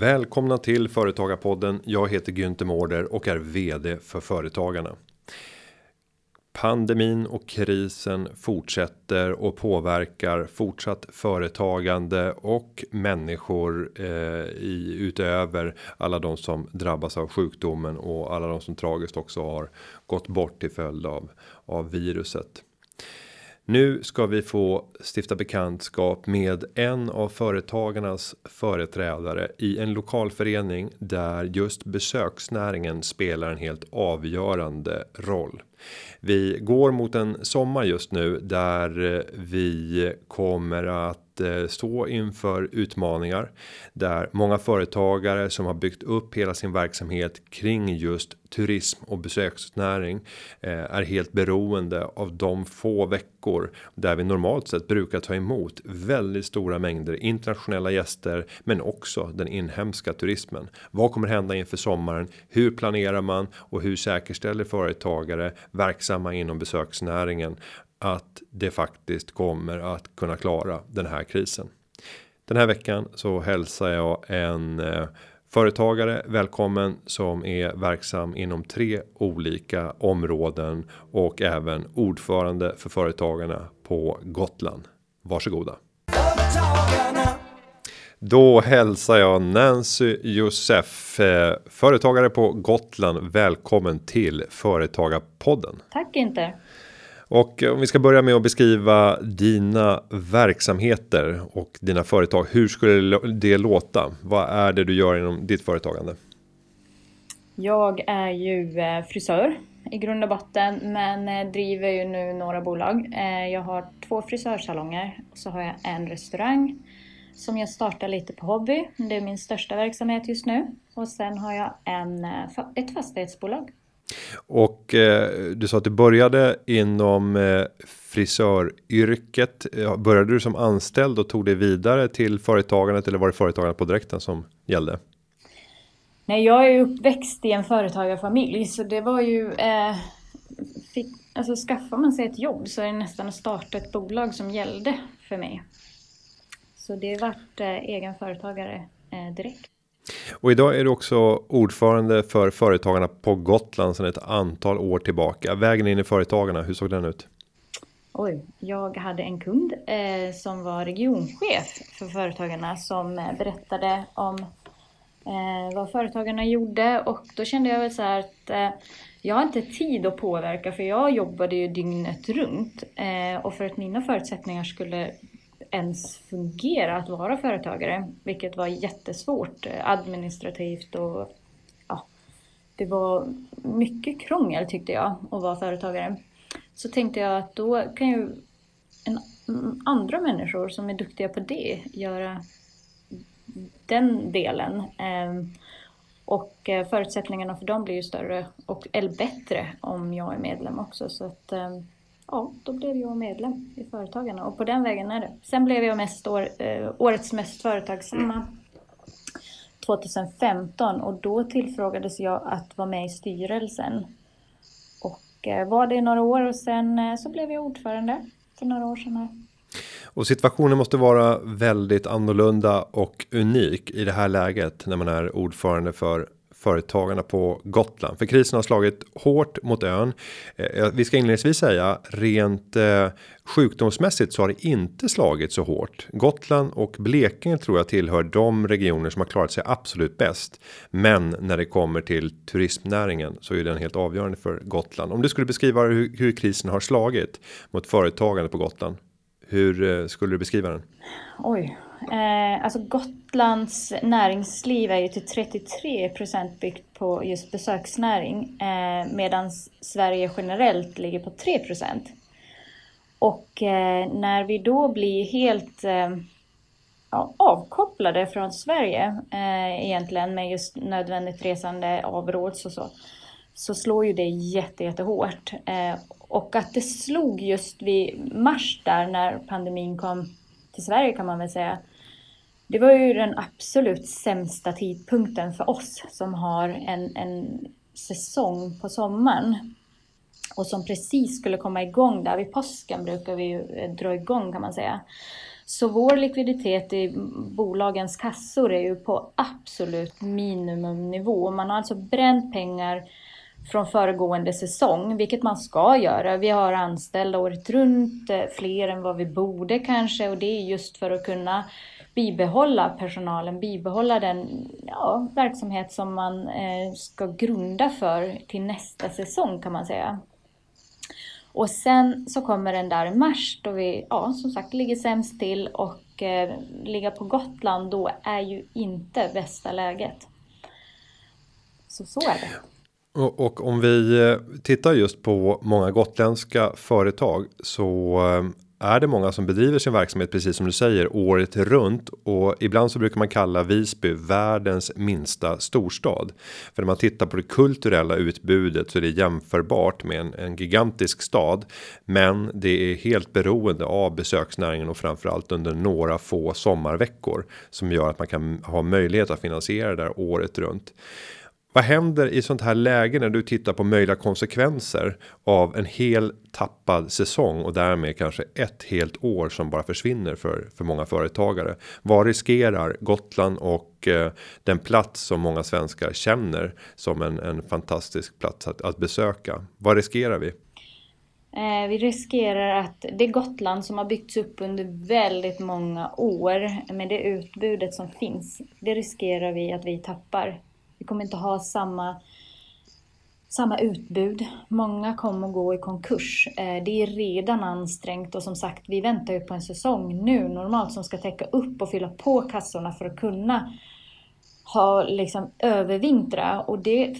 Välkomna till Företagarpodden. Jag heter Günther Mårder och är VD för Företagarna. Pandemin och krisen fortsätter och påverkar fortsatt företagande och människor eh, i utöver alla de som drabbas av sjukdomen och alla de som tragiskt också har gått bort till följd av av viruset. Nu ska vi få stifta bekantskap med en av företagarnas företrädare i en lokalförening där just besöksnäringen spelar en helt avgörande roll. Vi går mot en sommar just nu där eh, vi kommer att eh, stå inför utmaningar där många företagare som har byggt upp hela sin verksamhet kring just turism och besöksnäring eh, är helt beroende av de få veckor där vi normalt sett brukar ta emot väldigt stora mängder internationella gäster, men också den inhemska turismen. Vad kommer hända inför sommaren? Hur planerar man och hur säkerställer företagare verksamma inom besöksnäringen att det faktiskt kommer att kunna klara den här krisen. Den här veckan så hälsar jag en eh, företagare välkommen som är verksam inom tre olika områden och även ordförande för företagarna på Gotland. Varsågoda. Då hälsar jag Nancy Josef, eh, företagare på Gotland. Välkommen till Företagarpodden. Tack inte. Och om vi ska börja med att beskriva dina verksamheter och dina företag. Hur skulle det låta? Vad är det du gör inom ditt företagande? Jag är ju eh, frisör i grund och botten men eh, driver ju nu några bolag. Jag har två frisörsalonger och så har jag en restaurang som jag startar lite på hobby. Det är min största verksamhet just nu. Och sen har jag en, ett fastighetsbolag och eh, du sa att du började inom eh, frisöryrket. Började du som anställd och tog det vidare till företagandet eller var det företagandet på direkten som gällde? Nej, jag är uppväxt i en företagarfamilj så det var ju eh, fick, alltså skaffar man sig ett jobb så är det nästan att starta ett bolag som gällde för mig. Så det vart eh, egen företagare eh, direkt. Och idag är du också ordförande för företagarna på Gotland sedan ett antal år tillbaka. Vägen in i företagarna, hur såg den ut? Oj, jag hade en kund eh, som var regionchef för företagarna som eh, berättade om eh, vad företagarna gjorde och då kände jag väl så här att eh, jag har inte tid att påverka för jag jobbade ju dygnet runt och för att mina förutsättningar skulle ens fungera att vara företagare, vilket var jättesvårt eh, administrativt och ja, det var mycket krångel tyckte jag att vara företagare. Så tänkte jag att då kan ju en, mm, andra människor som är duktiga på det göra den delen. Ehm, och eh, förutsättningarna för dem blir ju större och eller bättre om jag är medlem också. Så att, ehm, ja, då blev jag medlem i Företagarna och på den vägen är det. Sen blev jag mest år, eh, årets mest företagsamma 2015 och då tillfrågades jag att vara med i styrelsen. Och eh, var det i några år och sen eh, så blev jag ordförande för några år sedan här. Och situationen måste vara väldigt annorlunda och unik i det här läget när man är ordförande för företagarna på Gotland. För krisen har slagit hårt mot ön. Eh, vi ska inledningsvis säga rent eh, sjukdomsmässigt så har det inte slagit så hårt. Gotland och Blekinge tror jag tillhör de regioner som har klarat sig absolut bäst. Men när det kommer till turismnäringen så är den helt avgörande för Gotland. Om du skulle beskriva hur, hur krisen har slagit mot företagande på Gotland. Hur eh, skulle du beskriva den? Oj, Eh, alltså Gotlands näringsliv är ju till 33 procent byggt på just besöksnäring eh, medan Sverige generellt ligger på 3 procent. Och eh, när vi då blir helt eh, ja, avkopplade från Sverige eh, egentligen med just nödvändigt resande avråds och så, så slår ju det jätte, jättehårt. Eh, och att det slog just vid mars där när pandemin kom till Sverige kan man väl säga, det var ju den absolut sämsta tidpunkten för oss som har en, en säsong på sommaren och som precis skulle komma igång där vid påsken brukar vi ju eh, dra igång kan man säga. Så vår likviditet i bolagens kassor är ju på absolut minimumnivå. Man har alltså bränt pengar från föregående säsong, vilket man ska göra. Vi har anställda året runt, eh, fler än vad vi borde kanske och det är just för att kunna bibehålla personalen, bibehålla den ja, verksamhet som man eh, ska grunda för till nästa säsong kan man säga. Och sen så kommer den där i mars då vi, ja som sagt, ligger sämst till och eh, ligga på Gotland då är ju inte bästa läget. Så så är det. Och, och om vi eh, tittar just på många gotländska företag så eh, är det många som bedriver sin verksamhet precis som du säger året runt och ibland så brukar man kalla Visby världens minsta storstad. För när man tittar på det kulturella utbudet så är det jämförbart med en, en gigantisk stad. Men det är helt beroende av besöksnäringen och framförallt under några få sommarveckor som gör att man kan ha möjlighet att finansiera det där året runt. Vad händer i sånt här läge när du tittar på möjliga konsekvenser av en hel tappad säsong och därmed kanske ett helt år som bara försvinner för för många företagare? Vad riskerar Gotland och eh, den plats som många svenskar känner som en, en fantastisk plats att, att besöka? Vad riskerar vi? Eh, vi riskerar att det Gotland som har byggts upp under väldigt många år med det utbudet som finns. Det riskerar vi att vi tappar vi kommer inte ha samma, samma utbud. Många kommer att gå i konkurs. Eh, det är redan ansträngt och som sagt, vi väntar ju på en säsong nu normalt som ska täcka upp och fylla på kassorna för att kunna ha liksom övervintra och det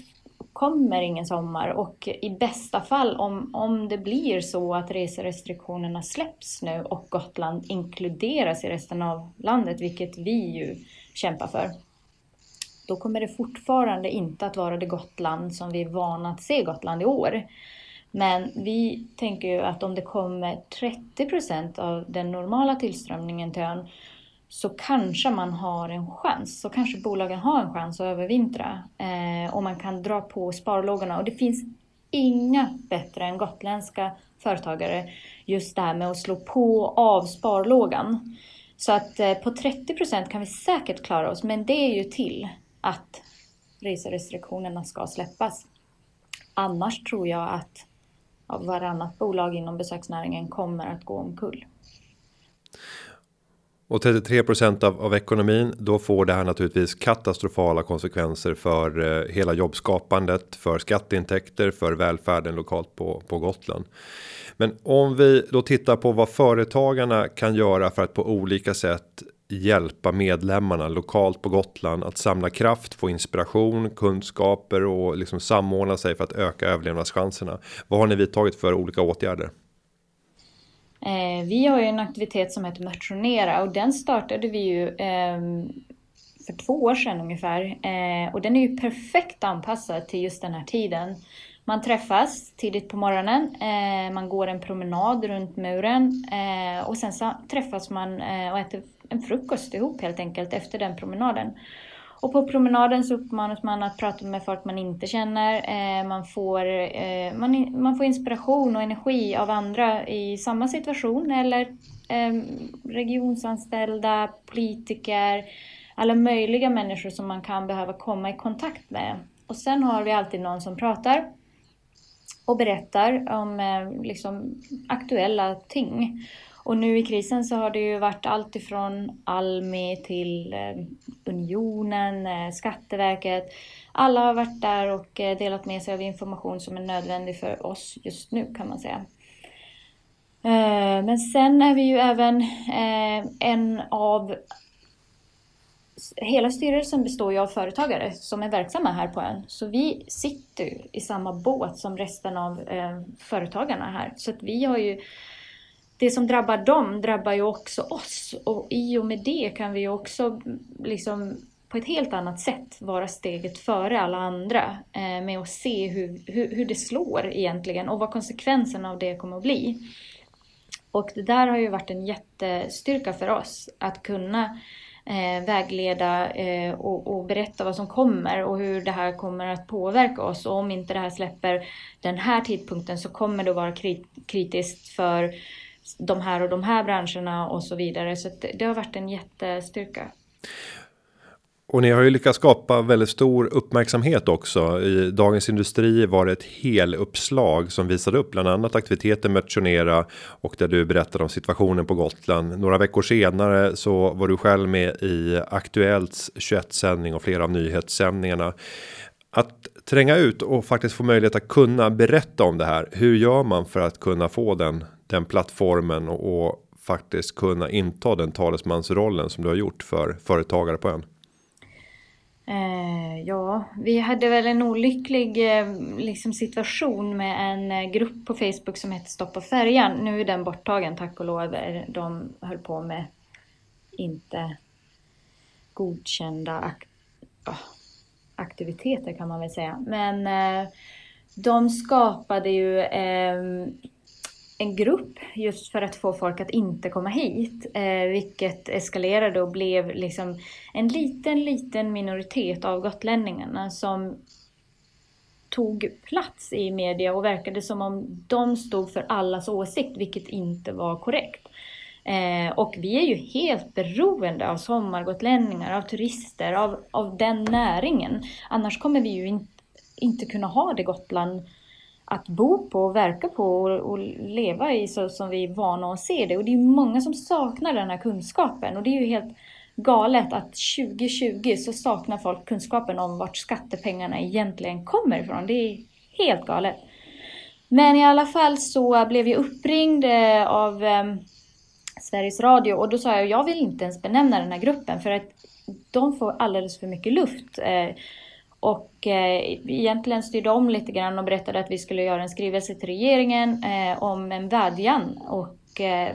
kommer ingen sommar och i bästa fall om, om det blir så att reserestriktionerna släpps nu och Gotland inkluderas i resten av landet, vilket vi ju kämpar för då kommer det fortfarande inte att vara det Gotland som vi är vana att se Gotland i år. Men vi tänker ju att om det kommer 30 procent av den normala tillströmningen till ön så kanske man har en chans. Så kanske bolagen har en chans att övervintra. Eh, och man kan dra på sparlågorna. Och det finns inga bättre än gotländska företagare just det här med att slå på och av sparlågan. Så att eh, på 30 procent kan vi säkert klara oss, men det är ju till att reserestriktionerna ska släppas. Annars tror jag att varannat bolag inom besöksnäringen kommer att gå omkull. Och 33 av, av ekonomin, då får det här naturligtvis katastrofala konsekvenser för eh, hela jobbskapandet, för skatteintäkter, för välfärden lokalt på, på Gotland. Men om vi då tittar på vad företagarna kan göra för att på olika sätt hjälpa medlemmarna lokalt på Gotland att samla kraft, få inspiration, kunskaper och liksom samordna sig för att öka överlevnadschanserna. Vad har ni vidtagit för olika åtgärder? Eh, vi har ju en aktivitet som heter Motionera och den startade vi ju eh, för två år sedan ungefär. Eh, och den är ju perfekt anpassad till just den här tiden. Man träffas tidigt på morgonen, eh, man går en promenad runt muren eh, och sen så träffas man eh, och äter en frukost ihop helt enkelt efter den promenaden. Och på promenaden så uppmanas man att prata med folk man inte känner. Eh, man, får, eh, man, man får inspiration och energi av andra i samma situation eller eh, regionsanställda, politiker, alla möjliga människor som man kan behöva komma i kontakt med. Och sen har vi alltid någon som pratar och berättar om liksom, aktuella ting. Och nu i krisen så har det ju varit allt ifrån Almi till eh, Unionen, eh, Skatteverket. Alla har varit där och eh, delat med sig av information som är nödvändig för oss just nu kan man säga. Men sen är vi ju även en av Hela styrelsen består ju av företagare som är verksamma här på ön. Så vi sitter i samma båt som resten av företagarna här. Så att vi har ju det som drabbar dem drabbar ju också oss och i och med det kan vi också liksom på ett helt annat sätt vara steget före alla andra eh, med att se hur, hur, hur, det slår egentligen och vad konsekvenserna av det kommer att bli. Och det där har ju varit en jättestyrka för oss att kunna eh, vägleda eh, och, och, berätta vad som kommer och hur det här kommer att påverka oss. Och om inte det här släpper den här tidpunkten så kommer det att vara kritiskt för de här och de här branscherna och så vidare. Så det, det har varit en jättestyrka. Och ni har ju lyckats skapa väldigt stor uppmärksamhet också. I Dagens Industri var det ett heluppslag som visade upp bland annat aktiviteten Motionera och där du berättade om situationen på Gotland. Några veckor senare så var du själv med i Aktuellts 21 sändning och flera av nyhetssändningarna. Att tränga ut och faktiskt få möjlighet att kunna berätta om det här. Hur gör man för att kunna få den den plattformen och, och faktiskt kunna inta den talesmansrollen som du har gjort för företagare på ön? Eh, ja, vi hade väl en olycklig eh, liksom, situation med en eh, grupp på Facebook som hette Stoppa färjan. Nu är den borttagen tack och lov. De höll på med inte godkända ak aktiviteter kan man väl säga. Men de skapade ju ehm, en grupp just för att få folk att inte komma hit. Eh, vilket eskalerade och blev liksom en liten, liten minoritet av gotlänningarna som tog plats i media och verkade som om de stod för allas åsikt, vilket inte var korrekt. Eh, och vi är ju helt beroende av sommargotlänningar, av turister, av, av den näringen. Annars kommer vi ju in, inte kunna ha det Gotland att bo på och verka på och, och, leva i så som vi är vana att se det. Och det är många som saknar den här kunskapen och det är ju helt galet att 2020 så saknar folk kunskapen om vart skattepengarna egentligen kommer ifrån. Det är helt galet. Men i alla fall så blev jag uppringd eh, av eh, Sveriges Radio och då sa jag jag vill inte ens benämna den här gruppen för att de får alldeles för mycket luft. Eh, och eh, egentligen styrde om lite grann och berättade att vi skulle göra en skrivelse till regeringen eh, om en vädjan och eh,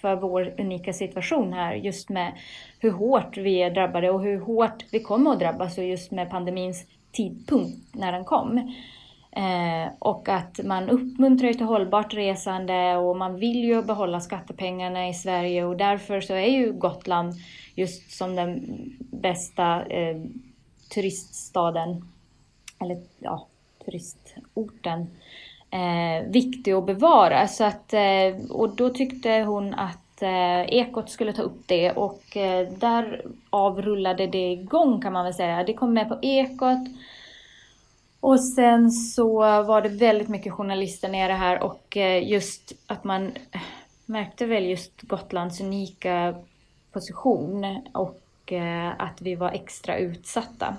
för vår unika situation här just med hur hårt vi är drabbade och hur hårt vi kommer att drabbas och just med pandemins tidpunkt när den kom. Eh, och att man uppmuntrar till hållbart resande och man vill ju behålla skattepengarna i Sverige och därför så är ju Gotland just som den bästa eh, turiststaden, eller ja, turistorten, eh, viktig att bevara. Så att, eh, och då tyckte hon att eh, Ekot skulle ta upp det och eh, där avrullade det igång kan man väl säga. Det kom med på Ekot. Och sen så var det väldigt mycket journalister nere här och eh, just att man märkte väl just Gotlands unika position och Eh, att vi var extra utsatta.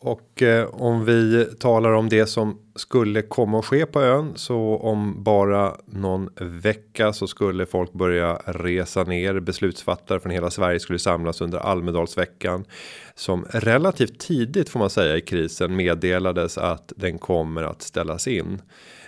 Och eh, om vi talar om det som skulle komma att ske på ön så om bara någon vecka så skulle folk börja resa ner. Beslutsfattare från hela Sverige skulle samlas under Almedalsveckan som relativt tidigt får man säga i krisen meddelades att den kommer att ställas in.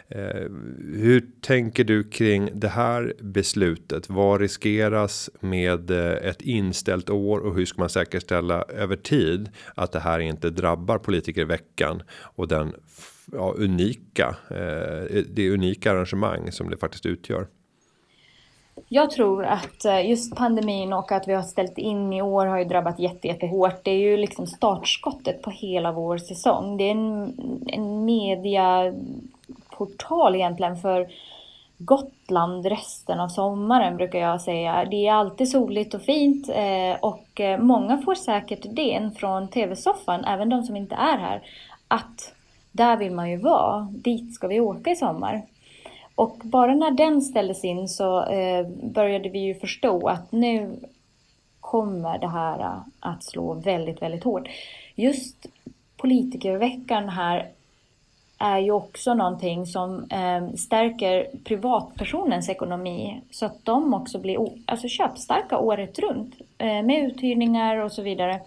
Eh, hur tänker du kring det här beslutet? Vad riskeras med eh, ett inställt år och hur ska man säkerställa över tid att det här inte drabbar politiker i veckan och den ja, unika, eh, det unika arrangemang som det faktiskt utgör? Jag tror att just pandemin och att vi har ställt in i år har ju drabbat jätte, jättehårt. Det är ju liksom startskottet på hela vår säsong. Det är en, en media portal egentligen för Gotland resten av sommaren brukar jag säga. Det är alltid soligt och fint eh, och eh, många får säkert idén från tv-soffan, även de som inte är här, att där vill man ju vara, dit ska vi åka i sommar. Och bara när den ställdes in så eh, började vi ju förstå att nu kommer det här att slå väldigt, väldigt hårt. Just politikerveckan här är ju också någonting som eh, stärker privatpersonens ekonomi så att de också blir alltså köpstarka året runt eh, med uthyrningar och så vidare.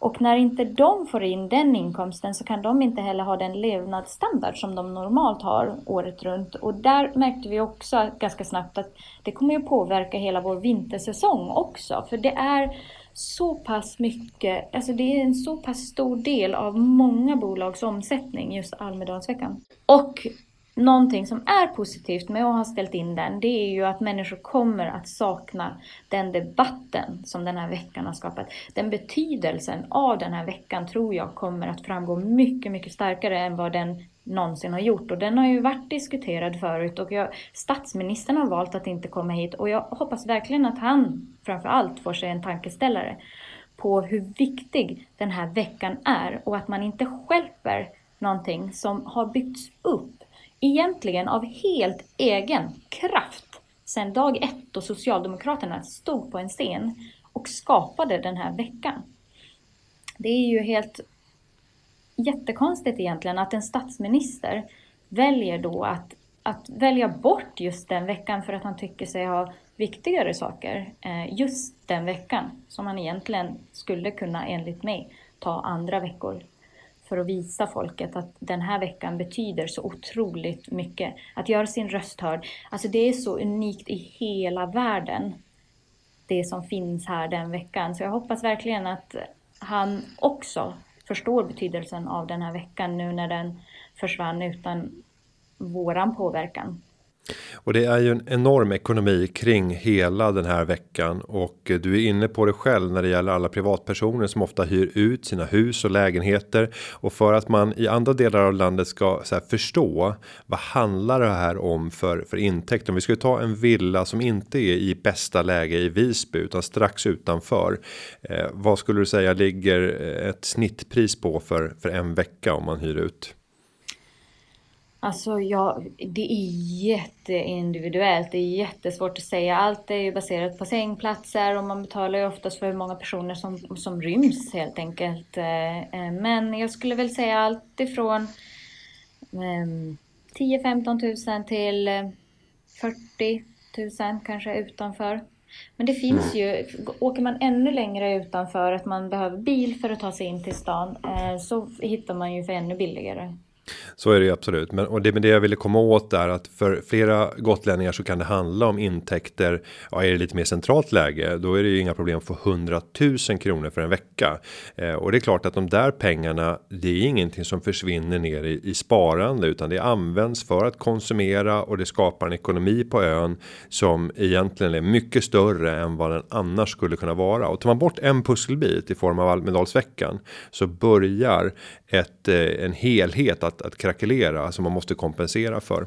Och när inte de får in den inkomsten så kan de inte heller ha den levnadsstandard som de normalt har året runt. Och där märkte vi också ganska snabbt att det kommer ju påverka hela vår vintersäsong också. För det är så pass mycket, alltså det är en så pass stor del av många bolags omsättning just Almedalsveckan. Och någonting som är positivt med att ha ställt in den, det är ju att människor kommer att sakna den debatten som den här veckan har skapat. Den betydelsen av den här veckan tror jag kommer att framgå mycket, mycket starkare än vad den någonsin har gjort. Och den har ju varit diskuterad förut och jag, statsministern har valt att inte komma hit och jag hoppas verkligen att han framför allt får sig en tankeställare på hur viktig den här veckan är och att man inte skälper någonting som har byggts upp egentligen av helt egen kraft sedan dag ett då Socialdemokraterna stod på en scen och skapade den här veckan. Det är ju helt jättekonstigt egentligen att en statsminister väljer då att, att välja bort just den veckan för att han tycker sig ha viktigare saker eh, just den veckan som han egentligen skulle kunna enligt mig ta andra veckor för att visa folket att den här veckan betyder så otroligt mycket. Att göra sin röst hörd. Alltså det är så unikt i hela världen. Det som finns här den veckan. Så jag hoppas verkligen att han också förstår betydelsen av den här veckan nu när den försvann utan våran påverkan. Och det är ju en enorm ekonomi kring hela den här veckan och eh, du är inne på det själv när det gäller alla privatpersoner som ofta hyr ut sina hus och lägenheter och för att man i andra delar av landet ska så förstå vad handlar det här om för för intäkt om vi skulle ta en villa som inte är i bästa läge i Visby utan strax utanför. Eh, vad skulle du säga ligger eh, ett snittpris på för för en vecka om man hyr ut? Alltså ja, det är jätteindividuellt. Det är jättesvårt att säga. Allt är ju baserat på sängplatser och man betalar ju oftast för hur många personer som, som ryms helt enkelt. Eh, eh, men jag skulle väl säga allt ifrån 10-15 000 till 40 000 kanske utanför. Men det finns mm. ju, åker man ännu längre utanför att man behöver bil för att ta sig in till stan eh, så hittar man ju för ännu billigare. Så är det ju absolut. Men och det med det jag ville komma åt är att för flera gotlänningar så kan det handla om intäkter. Ja, är det lite mer centralt läge, då är det ju inga problem att få 100 000 kronor för en vecka. Eh, och det är klart att de där pengarna, det är ingenting som försvinner ner i, i sparande, utan det används för att konsumera och det skapar en ekonomi på ön som egentligen är mycket större än vad den annars skulle kunna vara. Och tar man bort en pusselbit i form av Almedalsveckan så börjar ett, eh, en helhet att, att krackelera som man måste kompensera för.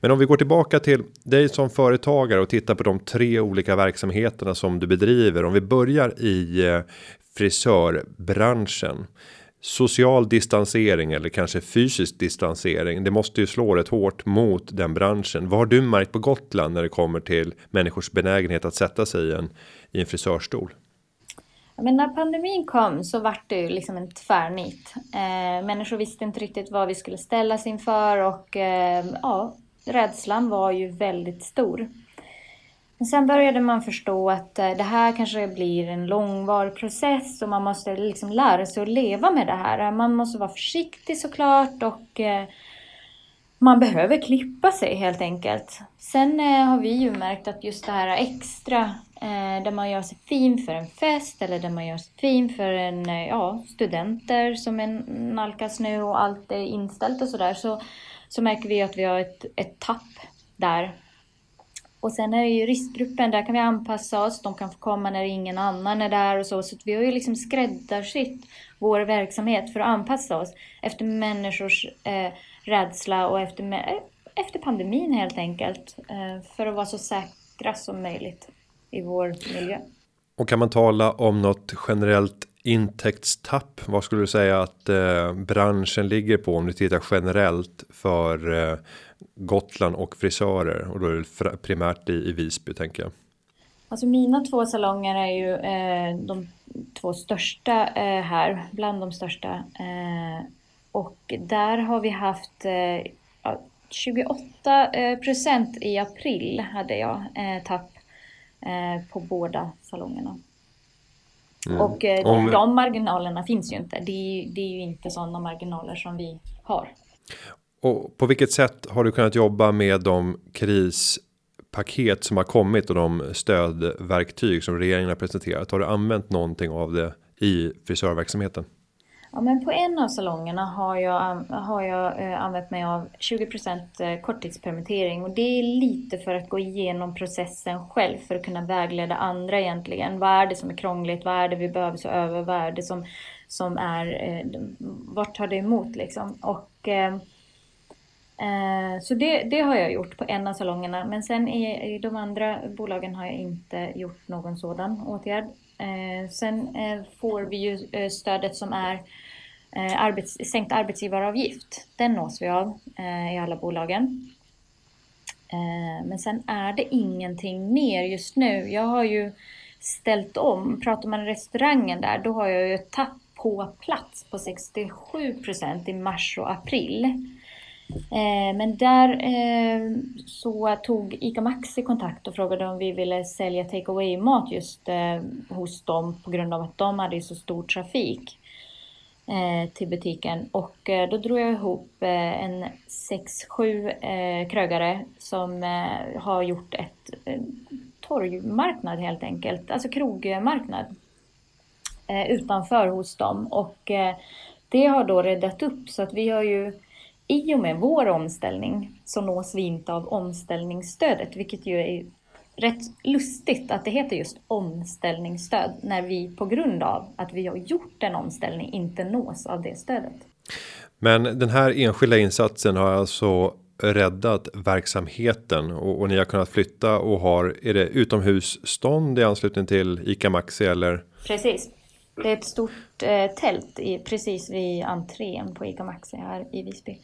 Men om vi går tillbaka till dig som företagare och tittar på de tre olika verksamheterna som du bedriver. Om vi börjar i eh, frisörbranschen. Social distansering eller kanske fysisk distansering. Det måste ju slå rätt hårt mot den branschen. Vad har du märkt på Gotland när det kommer till människors benägenhet att sätta sig i en i en frisörstol? Men när pandemin kom så var det ju liksom en tvärnit. Eh, människor visste inte riktigt vad vi skulle ställas inför och eh, ja, rädslan var ju väldigt stor. Men sen började man förstå att eh, det här kanske blir en långvarig process och man måste liksom lära sig att leva med det här. Man måste vara försiktig såklart och eh, man behöver klippa sig helt enkelt. Sen eh, har vi ju märkt att just det här extra, Eh, där man gör sig fin för en fest eller där man gör sig fin för en, eh, ja, studenter som en nalkas nu och allt är inställt och sådär, så, så märker vi att vi har ett, ett tapp där. Och sen är det ju riskgruppen, där kan vi anpassa oss, de kan få komma när ingen annan är där och så. Så vi har ju liksom skräddarsytt vår verksamhet för att anpassa oss efter människors eh, rädsla och efter, eh, efter pandemin helt enkelt. Eh, för att vara så säkra som möjligt i vår miljö. Och kan man tala om något generellt intäktstapp? Vad skulle du säga att eh, branschen ligger på om du tittar generellt för eh, Gotland och frisörer och då är det primärt i, i Visby tänker jag. Alltså mina två salonger är ju eh, de två största eh, här, bland de största. Eh, och där har vi haft eh, 28 eh, procent i april hade jag eh, tapp på båda salongerna. Mm. Och Om... de marginalerna finns ju inte. Det är, det är ju inte sådana marginaler som vi har. Och på vilket sätt har du kunnat jobba med de krispaket som har kommit och de stödverktyg som regeringen har presenterat? Har du använt någonting av det i frisörverksamheten? Ja, men på en av salongerna har jag, har jag eh, använt mig av 20% eh, korttidspermittering och det är lite för att gå igenom processen själv för att kunna vägleda andra egentligen. Vad är det som är krångligt? Vad är det vi behöver se över? Vad är det som, som är, eh, vart tar det emot liksom? Och, eh, eh, så det, det har jag gjort på en av salongerna men sen i, i de andra bolagen har jag inte gjort någon sådan åtgärd. Eh, sen eh, får vi ju eh, stödet som är eh, arbets, sänkt arbetsgivaravgift. Den nås vi av eh, i alla bolagen. Men sen är det ingenting mer just nu. Jag har ju ställt om. Pratar man restaurangen där, då har jag ju ett tapp på plats på 67 procent i mars och april. Eh, men där eh, så tog ICA Maxi kontakt och frågade om vi ville sälja take away-mat just eh, hos dem på grund av att de hade så stor trafik till butiken. Och då drog jag ihop en 6-7 krögare som har gjort ett torgmarknad helt enkelt, alltså krogmarknad utanför hos dem. Och det har då räddat upp så att vi har ju i och med vår omställning så nås vi inte av omställningsstödet, vilket ju är rätt lustigt att det heter just omställningsstöd när vi på grund av att vi har gjort en omställning inte nås av det stödet. Men den här enskilda insatsen har alltså räddat verksamheten och, och ni har kunnat flytta och har är det utomhusstånd i anslutning till ICA Maxi eller? Precis. Det är ett stort eh, tält i, precis vid entrén på ICA Maxi här i Visby.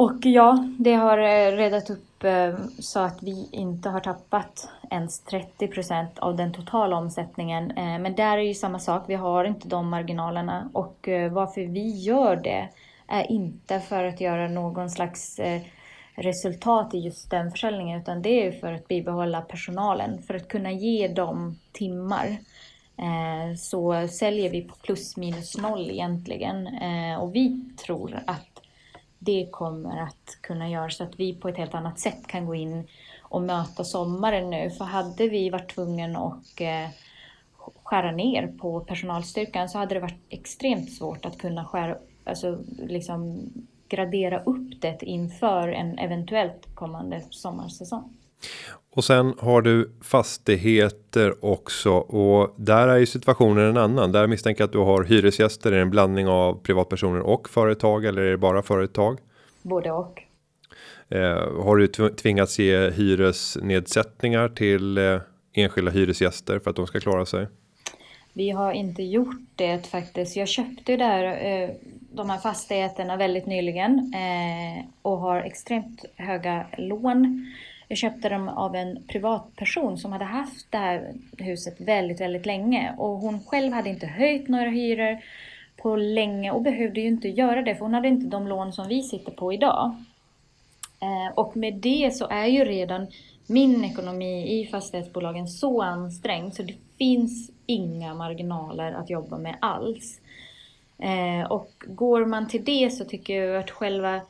Och ja, det har eh, redat upp eh, så att vi inte har tappat ens 30 procent av den totala omsättningen. Eh, men där är ju samma sak, vi har inte de marginalerna och varför vi gör det är inte för att göra någon slags resultat i just den försäljningen utan det är för att bibehålla personalen, för att kunna ge dem timmar. Så säljer vi på plus minus noll egentligen och vi tror att det kommer att kunna göra så att vi på ett helt annat sätt kan gå in och möta sommaren nu. För hade vi varit tvungna att eh, skära ner på personalstyrkan så hade det varit extremt svårt att kunna skära, alltså liksom gradera upp det inför en eventuellt kommande sommarsäsong. Och sen har du fastigheter också och där är ju situationen en annan. Där misstänker jag att du har hyresgäster. Är det en blandning av privatpersoner och företag eller är det bara företag? Både och. Eh, har du tvingats ge hyresnedsättningar till eh, enskilda hyresgäster för att de ska klara sig? Vi har inte gjort det faktiskt. Jag köpte där eh, de här fastigheterna väldigt nyligen eh, och har extremt höga lån jag köpte dem av en privatperson som hade haft det här huset väldigt, väldigt länge och hon själv hade inte höjt några hyror på länge och behövde ju inte göra det för hon hade inte de lån som vi sitter på idag. Eh, och med det så är ju redan min ekonomi i fastighetsbolagen så ansträngd så det finns inga marginaler att jobba med alls. Eh, och går man till det så tycker jag att själva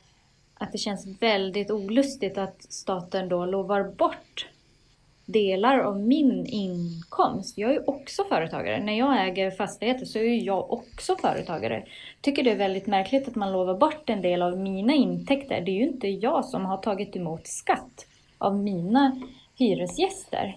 att det känns väldigt olustigt att staten då lovar bort delar av min inkomst. Jag är också företagare. När jag äger fastigheter så är jag också företagare. Tycker det är väldigt märkligt att man lovar bort en del av mina intäkter. Det är ju inte jag som har tagit emot skatt av mina hyresgäster.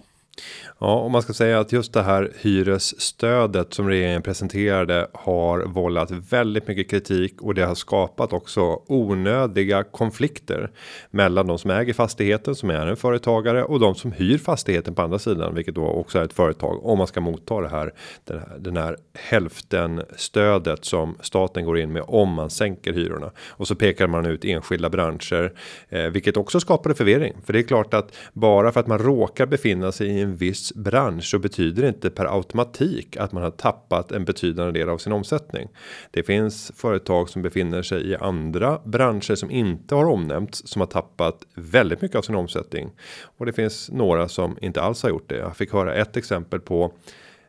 Ja, om man ska säga att just det här hyresstödet som regeringen presenterade har vållat väldigt mycket kritik och det har skapat också onödiga konflikter mellan de som äger fastigheten som är en företagare och de som hyr fastigheten på andra sidan, vilket då också är ett företag om man ska motta det här. Den här, den här hälften stödet som staten går in med om man sänker hyrorna och så pekar man ut enskilda branscher, eh, vilket också skapade förvirring. För det är klart att bara för att man råkar befinna sig i en viss bransch så betyder det inte per automatik att man har tappat en betydande del av sin omsättning. Det finns företag som befinner sig i andra branscher som inte har omnämnts som har tappat väldigt mycket av sin omsättning och det finns några som inte alls har gjort det. Jag fick höra ett exempel på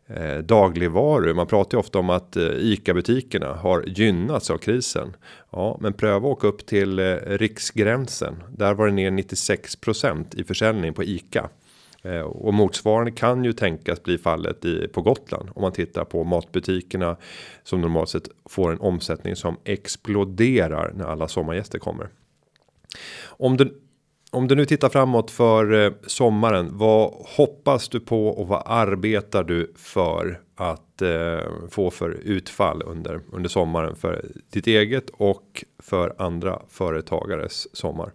eh, dagligvaror. Man pratar ju ofta om att eh, ICA butikerna har gynnats av krisen. Ja, men pröva att åka upp till eh, riksgränsen. Där var det ner 96% i försäljning på ICA Eh, och motsvarande kan ju tänkas bli fallet i på Gotland om man tittar på matbutikerna som normalt sett får en omsättning som exploderar när alla sommargäster kommer. Om du om du nu tittar framåt för eh, sommaren, vad hoppas du på och vad arbetar du för att eh, få för utfall under under sommaren för ditt eget och för andra företagares sommar?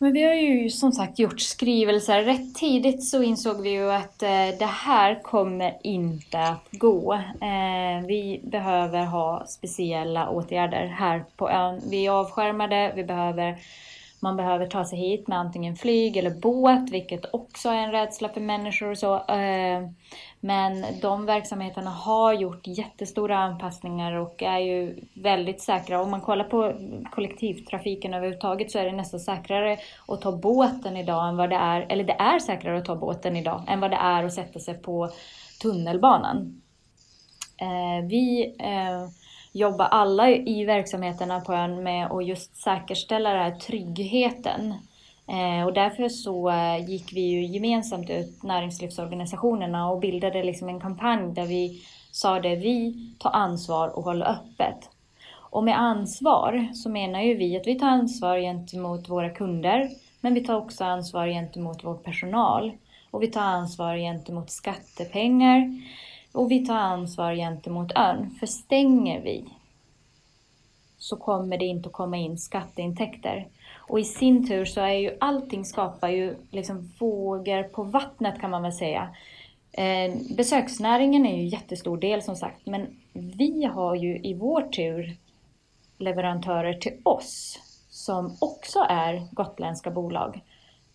Men vi har ju som sagt gjort skrivelser. Rätt tidigt så insåg vi ju att eh, det här kommer inte att gå. Eh, vi behöver ha speciella åtgärder här på ön. Vi är avskärmade, vi behöver man behöver ta sig hit med antingen flyg eller båt, vilket också är en rädsla för människor och så. Eh, men de verksamheterna har gjort jättestora anpassningar och är ju väldigt säkra. Om man kollar på kollektivtrafiken överhuvudtaget så är det nästan säkrare att ta båten idag än vad det är, eller det är säkrare att ta båten idag än vad det är att sätta sig på tunnelbanan. Eh, vi eh, jobba jobbar alla i verksamheterna på ön med att just säkerställa den här tryggheten. Eh, och därför så eh, gick vi ju gemensamt ut näringslivsorganisationerna och bildade liksom en kampanj där vi sa det, vi tar ansvar och håller öppet. Och med ansvar så menar ju vi att vi tar ansvar gentemot våra kunder, men vi tar också ansvar gentemot vår personal. Och vi tar ansvar gentemot skattepengar. Och vi tar ansvar gentemot ön. För stänger vi så kommer det inte att komma in skatteintäkter. Och i sin tur så är ju allting skapar ju liksom vågor på vattnet kan man väl säga. Eh, besöksnäringen är ju en jättestor del som sagt, men vi har ju i vår tur leverantörer till oss som också är gotländska bolag.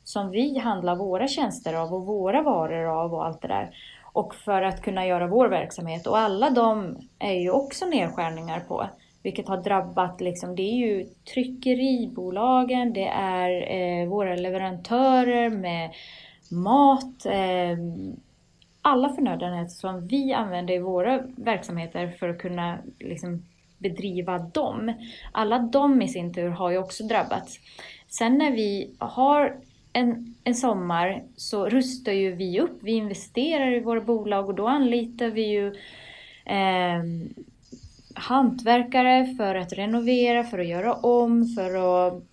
Som vi handlar våra tjänster av och våra varor av och allt det där. Och för att kunna göra vår verksamhet. Och alla de är ju också nedskärningar på. Vilket har drabbat, liksom, det är ju tryckeribolagen, det är eh, våra leverantörer med mat, eh, alla förnödenheter som vi använder i våra verksamheter för att kunna liksom, bedriva dem. Alla de i sin tur har ju också drabbats. Sen när vi har en, en sommar så rustar ju vi upp. Vi investerar i våra bolag och då anlitar vi ju eh, hantverkare för att renovera, för att göra om, för att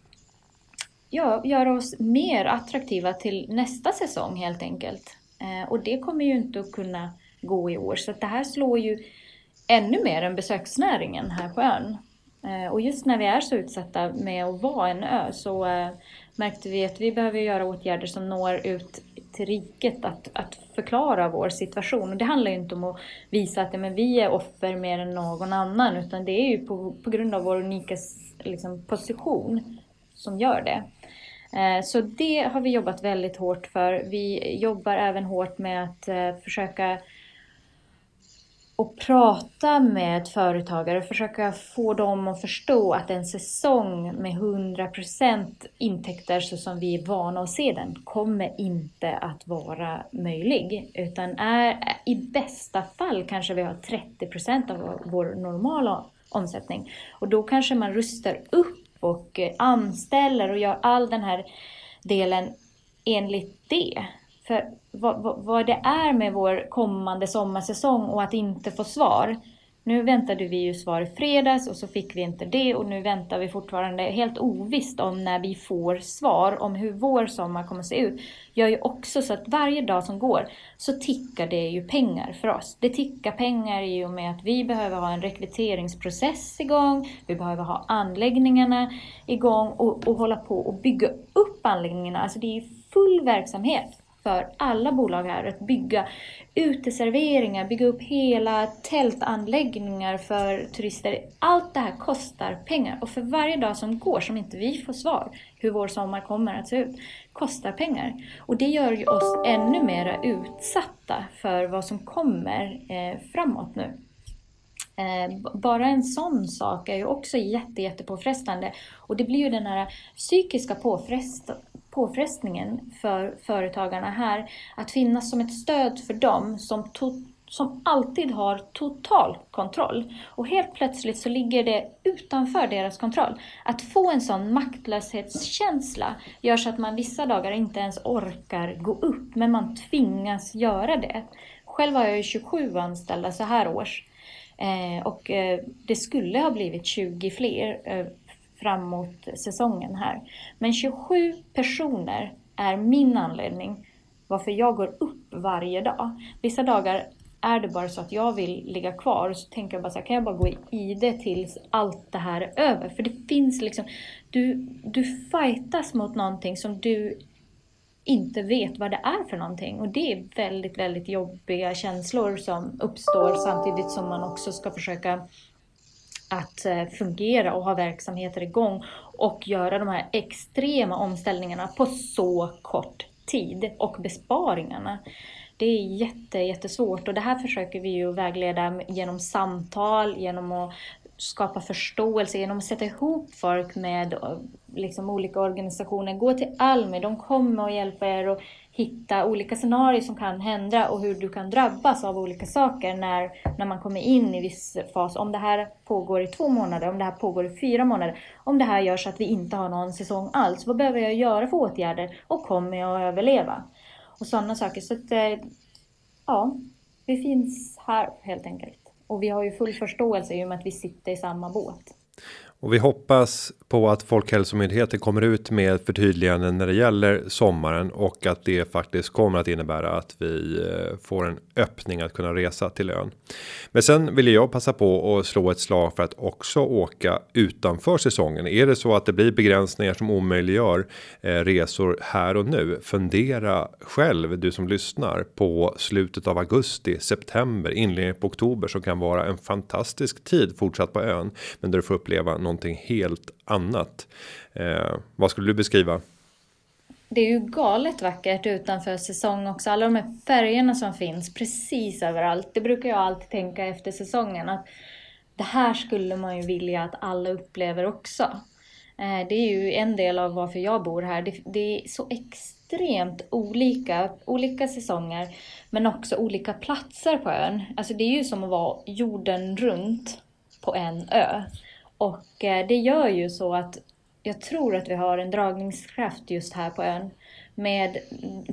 ja, göra oss mer attraktiva till nästa säsong helt enkelt. Eh, och det kommer ju inte att kunna gå i år så att det här slår ju ännu mer än besöksnäringen här på ön. Eh, och just när vi är så utsatta med att vara en ö så eh, märkte vi att vi behöver göra åtgärder som når ut till riket att, att förklara vår situation. Och det handlar ju inte om att visa att men, vi är offer mer än någon annan utan det är ju på, på grund av vår unika liksom, position som gör det. Eh, så det har vi jobbat väldigt hårt för. Vi jobbar även hårt med att eh, försöka och prata med företagare och försöka få dem att förstå att en säsong med 100% intäkter så som vi är vana att se den kommer inte att vara möjlig. Utan är, i bästa fall kanske vi har 30% av vår normala omsättning. Och då kanske man rustar upp och anställer och gör all den här delen enligt det. För vad, vad, vad, det är med vår kommande sommarsäsong och att inte få svar. Nu väntade vi ju svar i fredags och så fick vi inte det och nu väntar vi fortfarande helt ovisst om när vi får svar om hur vår sommar kommer att se ut. Gör ju också så att varje dag som går så tickar det ju pengar för oss. Det tickar pengar i och med att vi behöver ha en rekryteringsprocess igång, vi behöver ha anläggningarna igång och, och hålla på och bygga upp anläggningarna. Alltså det är ju full verksamhet för alla bolag här att bygga uteserveringar, bygga upp hela tältanläggningar för turister. Allt det här kostar pengar och för varje dag som går som inte vi får svar hur vår sommar kommer att se ut, kostar pengar. Och det gör ju oss ännu mer utsatta för vad som kommer eh, framåt nu. Eh, bara en sån sak är ju också jätte, jättepåfrestande. Och det blir ju den här psykiska påfrest, påfrestningen för företagarna här. Att finnas som ett stöd för dem som, to, som alltid har total kontroll. Och helt plötsligt så ligger det utanför deras kontroll. Att få en sån maktlöshetskänsla gör så att man vissa dagar inte ens orkar gå upp, men man tvingas göra det. Själv har jag ju 27 anställda så här års. Eh, och eh, det skulle ha blivit 20 fler eh, fram mot säsongen här. Men 27 personer är min anledning varför jag går upp varje dag. Vissa dagar är det bara så att jag vill ligga kvar så tänker jag bara så här, kan jag bara gå i det tills allt det här är över? För det finns liksom, du, du fightas mot någonting som du inte vet vad det är för någonting. Och det är väldigt, väldigt jobbiga känslor som uppstår samtidigt som man också ska försöka att eh, fungera och ha verksamheter igång och göra de här extrema omställningarna på så kort tid och besparingarna. Det är jätte, jättesvårt och det här försöker vi ju vägleda genom samtal, genom att skapa förståelse, genom att sätta ihop folk med eh, liksom, olika organisationer. Gå till Almi, de kommer och hjälper er att hitta olika scenarier som kan hända och hur du kan drabbas av olika saker när, när man kommer in i viss fas. Om det här pågår i två månader, om det här pågår i fyra månader, om det här gör så att vi inte har någon säsong alls. Vad behöver jag göra för åtgärder och kommer jag att överleva? Och sådana saker. Så att, eh, ja, vi finns här helt enkelt. Och vi har ju full förståelse i och med att vi sitter i samma båt. Och vi hoppas på att Folkhälsomyndigheten kommer ut med förtydliganden när det gäller sommaren och att det faktiskt kommer att innebära att vi eh, får en öppning att kunna resa till ön. Men sen vill jag passa på att slå ett slag för att också åka utanför säsongen. Är det så att det blir begränsningar som omöjliggör eh, resor här och nu? Fundera själv du som lyssnar på slutet av augusti, september, inledningen på oktober som kan vara en fantastisk tid fortsatt på ön, men där du får uppleva någonting helt annat. Eh, vad skulle du beskriva? Det är ju galet vackert utanför säsong också. Alla de här färgerna som finns precis överallt. Det brukar jag alltid tänka efter säsongen. Att det här skulle man ju vilja att alla upplever också. Eh, det är ju en del av varför jag bor här. Det, det är så extremt olika, olika säsonger. Men också olika platser på ön. Alltså det är ju som att vara jorden runt på en ö. Och eh, det gör ju så att jag tror att vi har en dragningskraft just här på ön. Med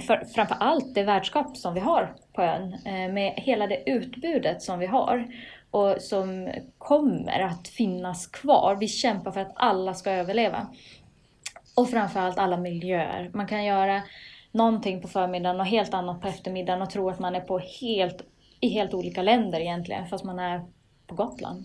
för, framför allt det värdskap som vi har på ön. Eh, med hela det utbudet som vi har. Och som kommer att finnas kvar. Vi kämpar för att alla ska överleva. Och framförallt alla miljöer. Man kan göra någonting på förmiddagen och helt annat på eftermiddagen och tro att man är på helt, i helt olika länder egentligen. Fast man är på Gotland.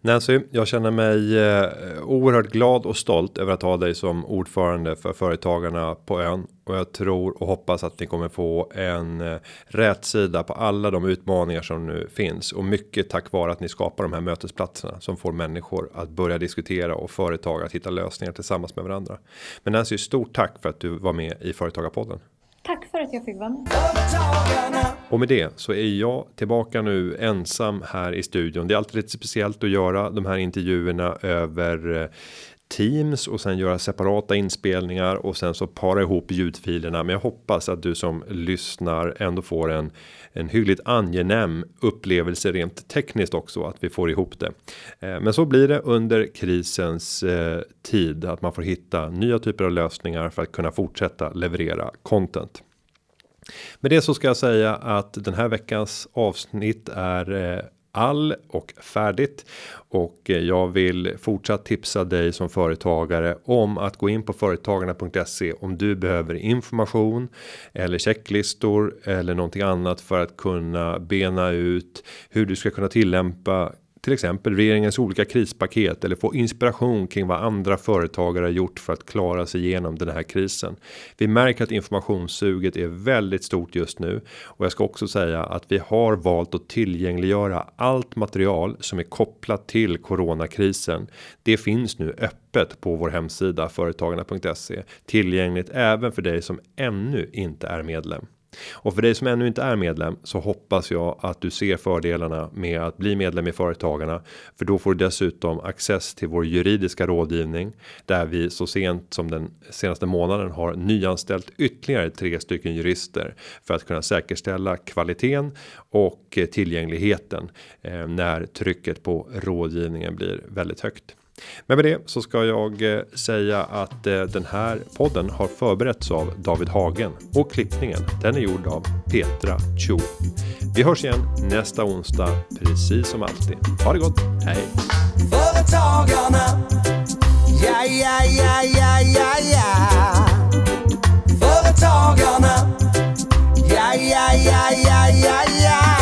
Nancy, jag känner mig eh, oerhört glad och stolt över att ha dig som ordförande för företagarna på ön och jag tror och hoppas att ni kommer få en eh, rätsida sida på alla de utmaningar som nu finns och mycket tack vare att ni skapar de här mötesplatserna som får människor att börja diskutera och företag att hitta lösningar tillsammans med varandra. Men Nancy, stort tack för att du var med i Företagarpodden. Tack för att jag fick vara med. Och med det så är jag tillbaka nu ensam här i studion. Det är alltid lite speciellt att göra de här intervjuerna över eh, Teams och sen göra separata inspelningar och sen så para ihop ljudfilerna. Men jag hoppas att du som lyssnar ändå får en en hyggligt angenäm upplevelse rent tekniskt också att vi får ihop det. Eh, men så blir det under krisens eh, tid att man får hitta nya typer av lösningar för att kunna fortsätta leverera content. Med det så ska jag säga att den här veckans avsnitt är eh, all och färdigt. Och eh, jag vill fortsatt tipsa dig som företagare om att gå in på företagarna.se om du behöver information eller checklistor eller någonting annat för att kunna bena ut hur du ska kunna tillämpa till exempel regeringens olika krispaket eller få inspiration kring vad andra företagare har gjort för att klara sig igenom den här krisen. Vi märker att informationssuget är väldigt stort just nu och jag ska också säga att vi har valt att tillgängliggöra allt material som är kopplat till coronakrisen. Det finns nu öppet på vår hemsida företagarna.se tillgängligt även för dig som ännu inte är medlem. Och för dig som ännu inte är medlem så hoppas jag att du ser fördelarna med att bli medlem i Företagarna. För då får du dessutom access till vår juridiska rådgivning. Där vi så sent som den senaste månaden har nyanställt ytterligare tre stycken jurister. För att kunna säkerställa kvaliteten och tillgängligheten. Eh, när trycket på rådgivningen blir väldigt högt. Men med det så ska jag eh, säga att eh, den här podden har förberetts av David Hagen och klippningen den är gjord av Petra Cho. Vi hörs igen nästa onsdag precis som alltid. Ha det gott. Hej! Företagarna. Ja, ja, ja, ja, ja, ja. Företagarna. Ja, ja, ja, ja, ja, ja.